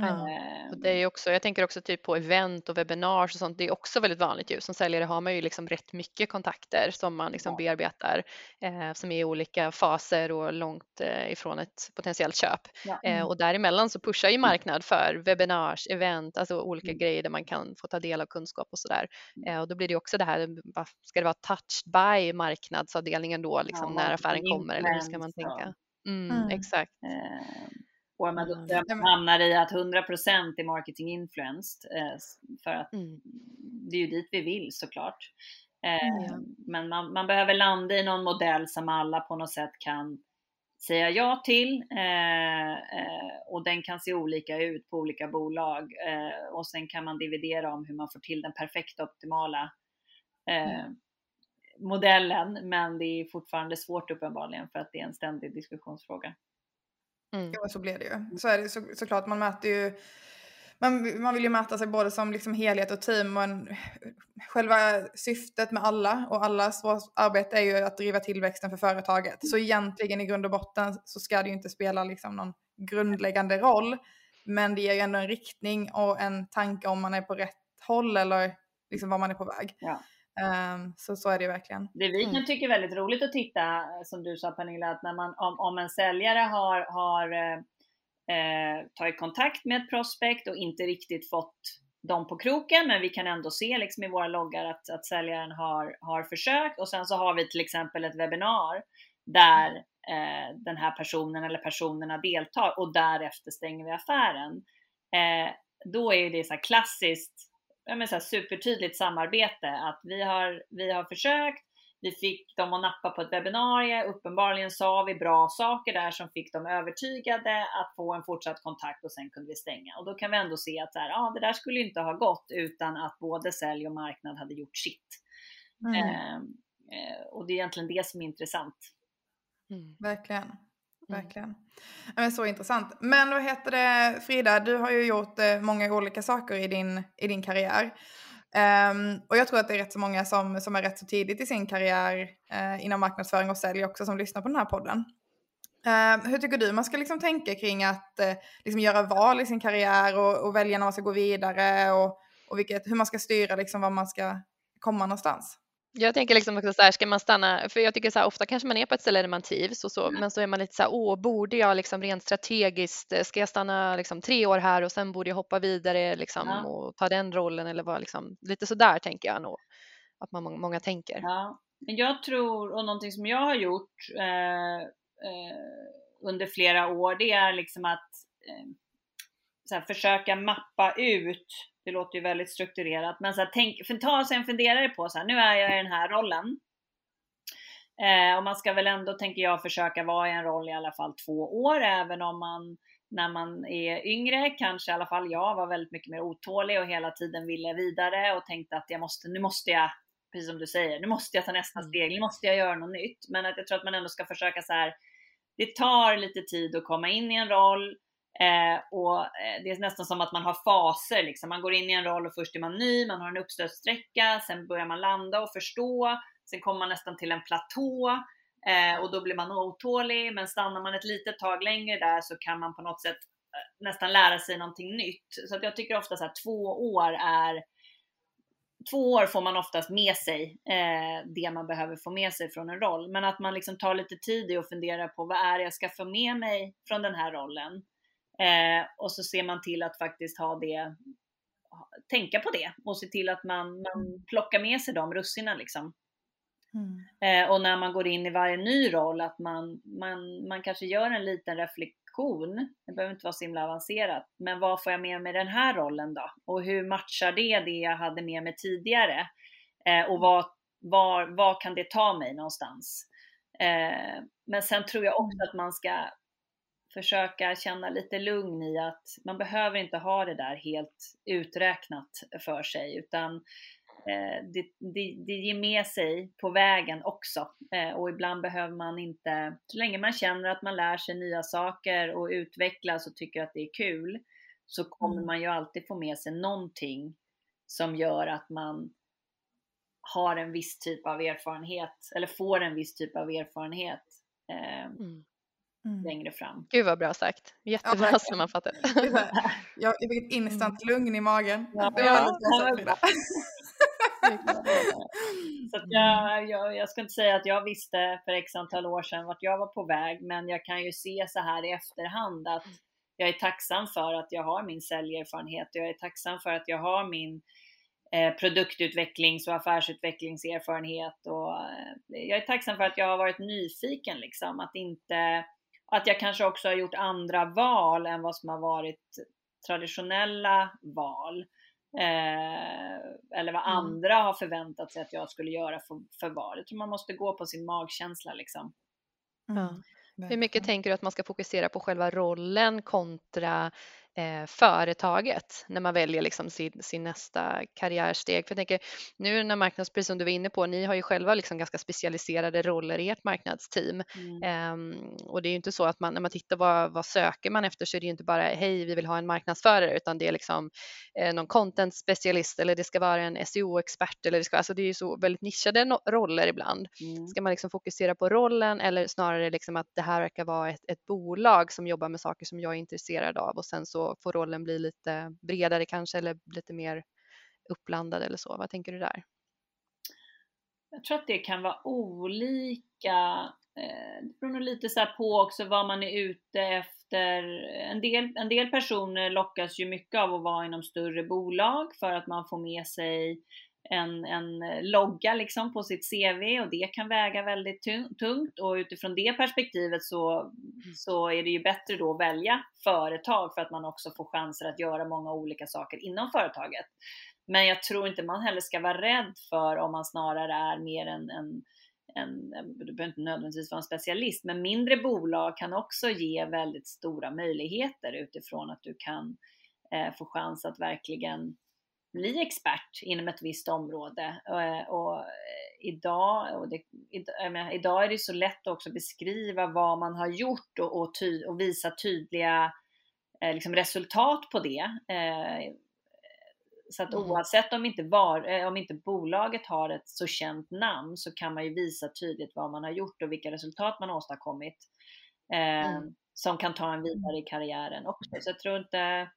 [SPEAKER 2] Ja. Och det är också, jag tänker också typ på event och webbinars och sånt. Det är också väldigt vanligt ju. Som säljare har man ju liksom rätt mycket kontakter som man liksom ja. bearbetar eh, som är i olika faser och långt eh, ifrån ett potentiellt köp. Ja. Eh, mm. och däremellan så pushar ju marknad för webinars, event, alltså olika mm. grejer där man kan få ta del av kunskap och sådär. Mm. Eh, och då blir det också det här, ska det vara touched by marknadsavdelningen då liksom när affären kommer eller hur ska man tänka? Mm, mm. Exakt.
[SPEAKER 3] Och man mm. hamnar i att 100% är marketing influenced. Eh, för att mm. det är ju dit vi vill såklart. Mm. Men man, man, behöver landa i någon modell som alla på något sätt kan säga ja till. Eh, och den kan se olika ut på olika bolag. Och sen kan man dividera om hur man får till den perfekta optimala mm. modellen. Men det är fortfarande svårt uppenbarligen för att det är en ständig diskussionsfråga.
[SPEAKER 1] Mm. Ja, så blir det ju. Så är det så, såklart, man mäter ju man, man vill ju mäta sig både som liksom helhet och team. Men själva syftet med alla och allas arbete är ju att driva tillväxten för företaget. Så egentligen i grund och botten så ska det ju inte spela liksom någon grundläggande roll. Men det ger ju ändå en riktning och en tanke om man är på rätt håll eller liksom var man är på väg.
[SPEAKER 3] Ja.
[SPEAKER 1] Um, så, så är det verkligen.
[SPEAKER 3] Det vi kan mm. tycka är väldigt roligt att titta, som du sa Pernilla, att när man, om, om en säljare har, har eh, eh, tagit kontakt med ett prospect och inte riktigt fått dem på kroken, men vi kan ändå se liksom i våra loggar att, att säljaren har, har försökt och sen så har vi till exempel ett webbinar där eh, den här personen eller personerna deltar och därefter stänger vi affären. Eh, då är det så klassiskt, ja, men så här supertydligt samarbete att vi har, vi har försökt, vi fick dem att nappa på ett webbinarie. Uppenbarligen sa vi bra saker där som fick dem övertygade att få en fortsatt kontakt och sen kunde vi stänga. Och då kan vi ändå se att så här, ah, det där skulle inte ha gått utan att både sälj och marknad hade gjort sitt. Mm. Eh, och det är egentligen det som är intressant.
[SPEAKER 1] Mm. Verkligen. Mm. Verkligen. Men så intressant. Men vad heter det, Frida, du har ju gjort eh, många olika saker i din, i din karriär. Um, och jag tror att det är rätt så många som, som är rätt så tidigt i sin karriär uh, inom marknadsföring och sälj också som lyssnar på den här podden. Uh, hur tycker du man ska liksom tänka kring att uh, liksom göra val i sin karriär och, och, välja när man ska gå vidare och, och vilket, hur man ska styra liksom var man ska komma någonstans?
[SPEAKER 2] Jag tänker liksom också så här, ska man stanna, för jag tycker så här, ofta kanske man är på ett ställe där man trivs och så, mm. men så är man lite så här, åh, borde jag liksom rent strategiskt, eh, ska jag stanna liksom tre år här och sen borde jag hoppa vidare liksom ja. och ta den rollen eller vad liksom, lite så där tänker jag nog att man, många tänker.
[SPEAKER 3] Ja, men jag tror, och någonting som jag har gjort eh, eh, under flera år, det är liksom att eh, här, försöka mappa ut det låter ju väldigt strukturerat, men så här, tänk, för ta sig en funderare på så här, nu är jag i den här rollen. Eh, och man ska väl ändå, tänker jag, försöka vara i en roll i alla fall två år, även om man när man är yngre, kanske i alla fall jag, var väldigt mycket mer otålig och hela tiden ville vidare och tänkte att jag måste, nu måste jag, precis som du säger, nu måste jag ta nästa mm. steg, nu måste jag göra något nytt. Men att jag tror att man ändå ska försöka så här, det tar lite tid att komma in i en roll, Eh, och eh, det är nästan som att man har faser, liksom. man går in i en roll och först är man ny, man har en uppstötssträcka, sen börjar man landa och förstå, sen kommer man nästan till en platå eh, och då blir man otålig, men stannar man ett litet tag längre där så kan man på något sätt eh, nästan lära sig någonting nytt. Så att jag tycker ofta att två år är två år får man oftast med sig eh, det man behöver få med sig från en roll. Men att man liksom tar lite tid i och funderar på vad är det jag ska få med mig från den här rollen? Eh, och så ser man till att faktiskt ha det, tänka på det och se till att man, man mm. plockar med sig de russinen liksom. Mm. Eh, och när man går in i varje ny roll att man, man, man kanske gör en liten reflektion, det behöver inte vara så himla avancerat, men vad får jag med mig den här rollen då? Och hur matchar det det jag hade med mig tidigare? Eh, och vad, var, var kan det ta mig någonstans? Eh, men sen tror jag också mm. att man ska försöka känna lite lugn i att man behöver inte ha det där helt uträknat för sig utan eh, det, det, det ger med sig på vägen också eh, och ibland behöver man inte, så länge man känner att man lär sig nya saker och utvecklas och tycker att det är kul så kommer mm. man ju alltid få med sig någonting som gör att man har en viss typ av erfarenhet eller får en viss typ av erfarenhet. Eh, mm mm. längre fram.
[SPEAKER 2] Gud vad bra sagt. Jättebra ja, sammanfattat.
[SPEAKER 1] Jag, jag fick ett instant mm. lugn i magen.
[SPEAKER 3] Ja, det var ja, så jag, jag, jag, ska inte säga att jag visste för x antal år sedan vart jag var på väg, men jag kan ju se så här i efterhand att jag är tacksam för att jag har min säljerfarenhet och jag är tacksam för att jag har min eh, produktutvecklings och affärsutvecklingserfarenhet och eh, jag är tacksam för att jag har varit nyfiken liksom, att inte att jag kanske också har gjort andra val än vad som har varit traditionella val. Eh, eller vad mm. andra har förväntat sig att jag skulle göra för, för val. Jag tror man måste gå på sin magkänsla liksom.
[SPEAKER 2] Mm. Hur mycket tänker du att man ska fokusera på själva rollen kontra eh, företaget när man väljer liksom sin, sin, nästa karriärsteg. För jag tänker nu när marknadsprecis som du var inne på, ni har ju själva liksom ganska specialiserade roller i ert marknadsteam mm. eh, och det är ju inte så att man när man tittar vad, vad söker man efter så är det ju inte bara hej, vi vill ha en marknadsförare utan det är liksom eh, någon content specialist eller det ska vara en SEO-expert eller det ska, alltså det är ju så väldigt nischade no roller ibland. Mm. Ska man liksom fokusera på rollen eller snarare liksom att det här verkar vara ett, ett bolag som jobbar med saker som jag är intresserad av och sen så får rollen bli lite bredare kanske eller lite mer uppblandad eller så? Vad tänker du där?
[SPEAKER 3] Jag tror att det kan vara olika. Eh, det beror nog lite så på också vad man är ute efter. En del, en del personer lockas ju mycket av att vara inom större bolag för att man får med sig en, en eh, logga liksom på sitt CV och det kan väga väldigt tungt och utifrån det perspektivet så, så är det ju bättre då att välja företag för att man också får chanser att göra många olika saker inom företaget. Men jag tror inte man heller ska vara rädd för om man snarare är mer en, en en, du behöver inte nödvändigtvis vara en specialist, men mindre bolag kan också ge väldigt stora möjligheter utifrån att du kan eh, få chans att verkligen bli expert inom ett visst område. Och, och idag, och det, menar, idag är det så lätt att också beskriva vad man har gjort och, och, ty, och visa tydliga eh, liksom resultat på det. Eh, så att mm. oavsett om inte, var, eh, om inte bolaget har ett så känt namn så kan man ju visa tydligt vad man har gjort och vilka resultat man har åstadkommit. Eh, mm. Som kan ta en vidare i karriären också. Så jag tror inte...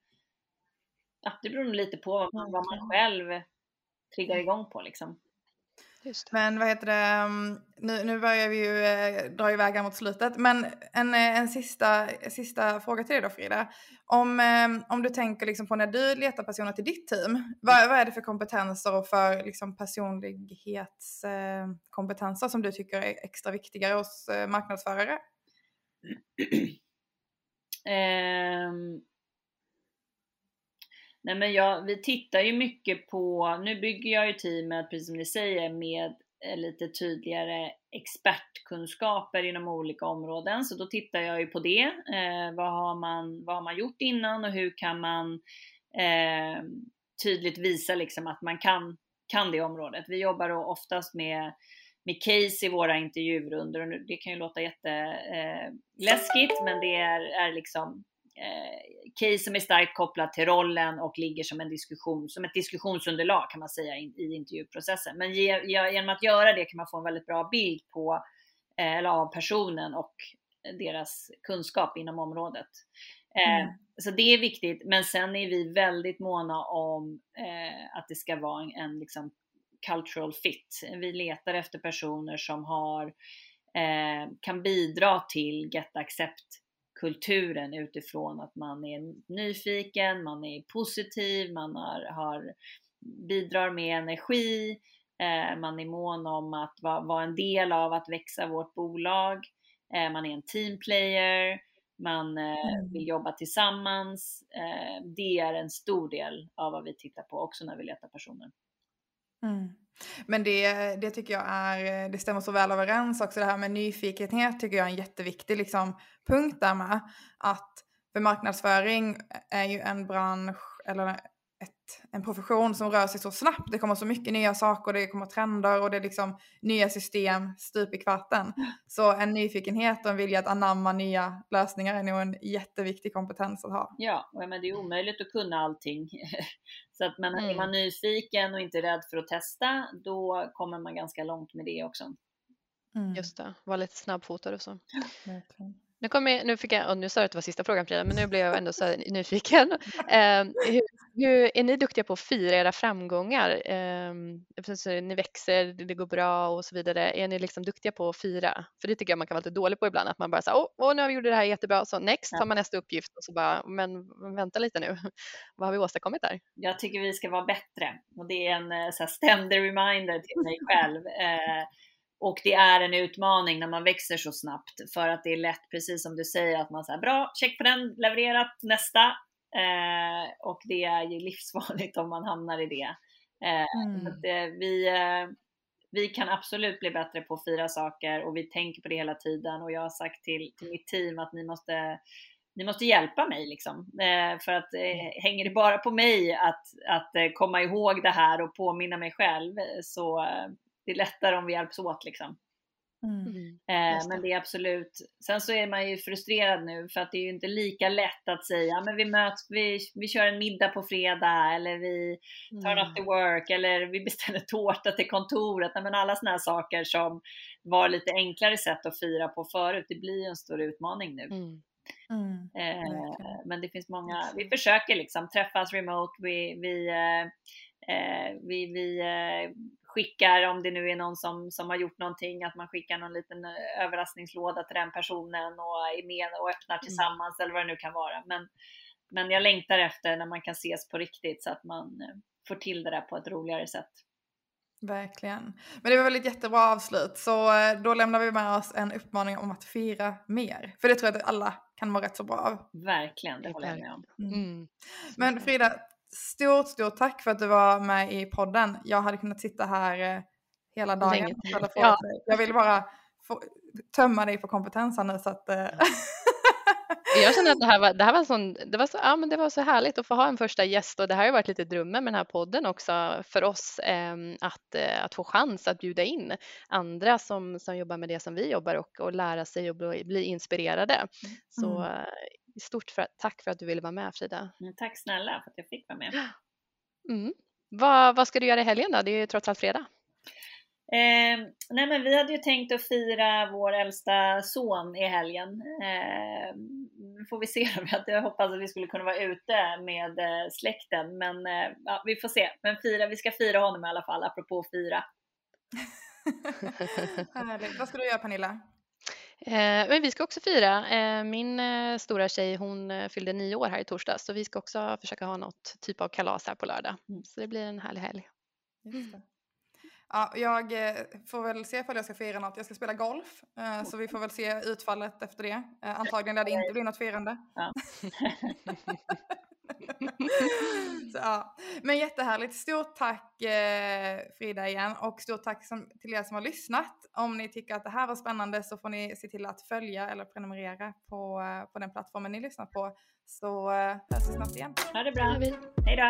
[SPEAKER 3] Ja, det beror lite på vad man, vad man själv triggar igång på liksom.
[SPEAKER 1] Men vad heter det, mm, nu, nu börjar vi ju eh, dra iväg mot slutet. Men en, eh, en sista, sista fråga till dig då Frida. Om, eh, om du tänker liksom på när du letar personer till ditt team, vad, vad är det för kompetenser och för liksom personlighetskompetenser som du tycker är extra viktiga hos marknadsförare?
[SPEAKER 3] um, Nej men jag, vi tittar ju mycket på, nu bygger jag ju teamet, precis som ni säger, med eh, lite tydligare expertkunskaper inom olika områden. Så då tittar jag ju på det. Eh, vad, har man, vad har man gjort innan och hur kan man eh, tydligt visa liksom att man kan, kan det området. Vi jobbar då oftast med, med case i våra intervjurunder och det kan ju låta jätteläskigt eh, men det är, är liksom case som är starkt kopplat till rollen och ligger som en diskussion, som ett diskussionsunderlag kan man säga i, i intervjuprocessen. Men ge, genom att göra det kan man få en väldigt bra bild på, eh, eller av personen och deras kunskap inom området. Eh, mm. Så det är viktigt, men sen är vi väldigt måna om eh, att det ska vara en, en liksom cultural fit. Vi letar efter personer som har, eh, kan bidra till Get Accept kulturen utifrån att man är nyfiken, man är positiv, man har, har bidrar med energi, eh, man är mån om att vara, vara en del av att växa vårt bolag, eh, man är en teamplayer, man eh, mm. vill jobba tillsammans. Eh, det är en stor del av vad vi tittar på också när vi letar personer.
[SPEAKER 1] Mm. Men det, det tycker jag är, det stämmer så väl överens också. Det här med nyfikenhet tycker jag är en jätteviktig liksom, punkt där med. Att för marknadsföring är ju en bransch, eller en profession som rör sig så snabbt. Det kommer så mycket nya saker, det kommer trender och det är liksom nya system stup i kvarten. Så en nyfikenhet och en vilja att anamma nya lösningar är nog en jätteviktig kompetens att ha.
[SPEAKER 3] Ja, men det är omöjligt att kunna allting. Så att men mm. är man nyfiken och inte rädd för att testa, då kommer man ganska långt med det också.
[SPEAKER 2] Mm. Just det, vara lite snabbfotad och så. Nu, kom jag, nu fick jag, och nu sa du att det var sista frågan Frida, men nu blev jag ändå så nyfiken. Eh, hur, hur, är ni duktiga på att fira era framgångar? Eh, ni växer, det går bra och så vidare. Är ni liksom duktiga på att fira? För det tycker jag man kan vara lite dålig på ibland, att man bara säger åh, åh, nu har vi gjort det här jättebra, så next tar man nästa uppgift och så bara, men vänta lite nu, vad har vi åstadkommit där?
[SPEAKER 3] Jag tycker vi ska vara bättre och det är en eh, så här, ständig reminder till mig själv. Eh, och det är en utmaning när man växer så snabbt för att det är lätt, precis som du säger, att man säger bra, check på den, levererat, nästa. Eh, och det är ju livsfarligt om man hamnar i det. Eh, mm. att, eh, vi, eh, vi kan absolut bli bättre på att fira saker och vi tänker på det hela tiden och jag har sagt till, till mitt team att ni måste ni måste hjälpa mig liksom. Eh, för att eh, hänger det bara på mig att, att komma ihåg det här och påminna mig själv så det är lättare om vi hjälps åt liksom. Mm. mm. Eh, men det är absolut, sen så är man ju frustrerad nu för att det är ju inte lika lätt att säga, men vi möts, vi, vi kör en middag på fredag eller vi tar mm. after work eller vi beställer tårta till kontoret. men alla sådana här saker som var lite enklare sätt att fira på förut, det blir ju en stor utmaning nu. Mm. Mm. Eh, men det finns många, vi försöker liksom träffas remote, vi, vi eh, Eh, vi vi eh, skickar, om det nu är någon som, som har gjort någonting, att man skickar någon liten eh, överraskningslåda till den personen och är med och öppnar mm. tillsammans mm. eller vad det nu kan vara. Men, men jag längtar efter när man kan ses på riktigt så att man eh, får till det där på ett roligare sätt.
[SPEAKER 1] Verkligen. Men det var väl ett jättebra avslut. Så eh, då lämnar vi med oss en uppmaning om att fira mer. För det tror jag att alla kan må rätt så bra av.
[SPEAKER 3] Verkligen, det håller jag med om. Mm. Mm.
[SPEAKER 1] Men Frida, stort, stort tack för att du var med i podden. Jag hade kunnat sitta här eh, hela dagen. Ja. Jag vill bara få, tömma dig på kompetens här nu så att... Eh,
[SPEAKER 2] Jag känner att det här var, det här var, sån, det var, så, ja, men det var så härligt att få ha en första gäst och det här har varit lite drömmen med den här podden också för oss eh, att, eh, att få chans att bjuda in andra som, som jobbar med det som vi jobbar och, och lära sig och bli, bli inspirerade. Så mm. Stort för, tack för att du ville vara med Frida.
[SPEAKER 3] Tack snälla för att jag fick vara med.
[SPEAKER 2] Mm. Vad, vad ska du göra i helgen då? Det är ju trots allt fredag.
[SPEAKER 3] Eh, nej men vi hade ju tänkt att fira vår äldsta son i helgen. Eh, nu får vi se. Jag hoppas att vi skulle kunna vara ute med eh, släkten, men eh, ja, vi får se. Men fira, vi ska fira honom i alla fall, apropå fira.
[SPEAKER 1] Vad ska du göra Pernilla?
[SPEAKER 2] Eh, men vi ska också fira. Eh, min eh, stora tjej hon fyllde nio år här i torsdags så vi ska också försöka ha något typ av kalas här på lördag. Mm. Så det blir en härlig helg. Det.
[SPEAKER 1] Ja, jag får väl se ifall jag ska fira något. Jag ska spela golf, så vi får väl se utfallet efter det. Antagligen lär det inte bli något firande. Ja. så, ja. Men jättehärligt. Stort tack eh, Frida igen och stort tack som, till er som har lyssnat. Om ni tycker att det här var spännande så får ni se till att följa eller prenumerera på, eh, på den plattformen ni lyssnar på. Så eh, hörs vi snart igen.
[SPEAKER 3] Ha det bra. Hej då.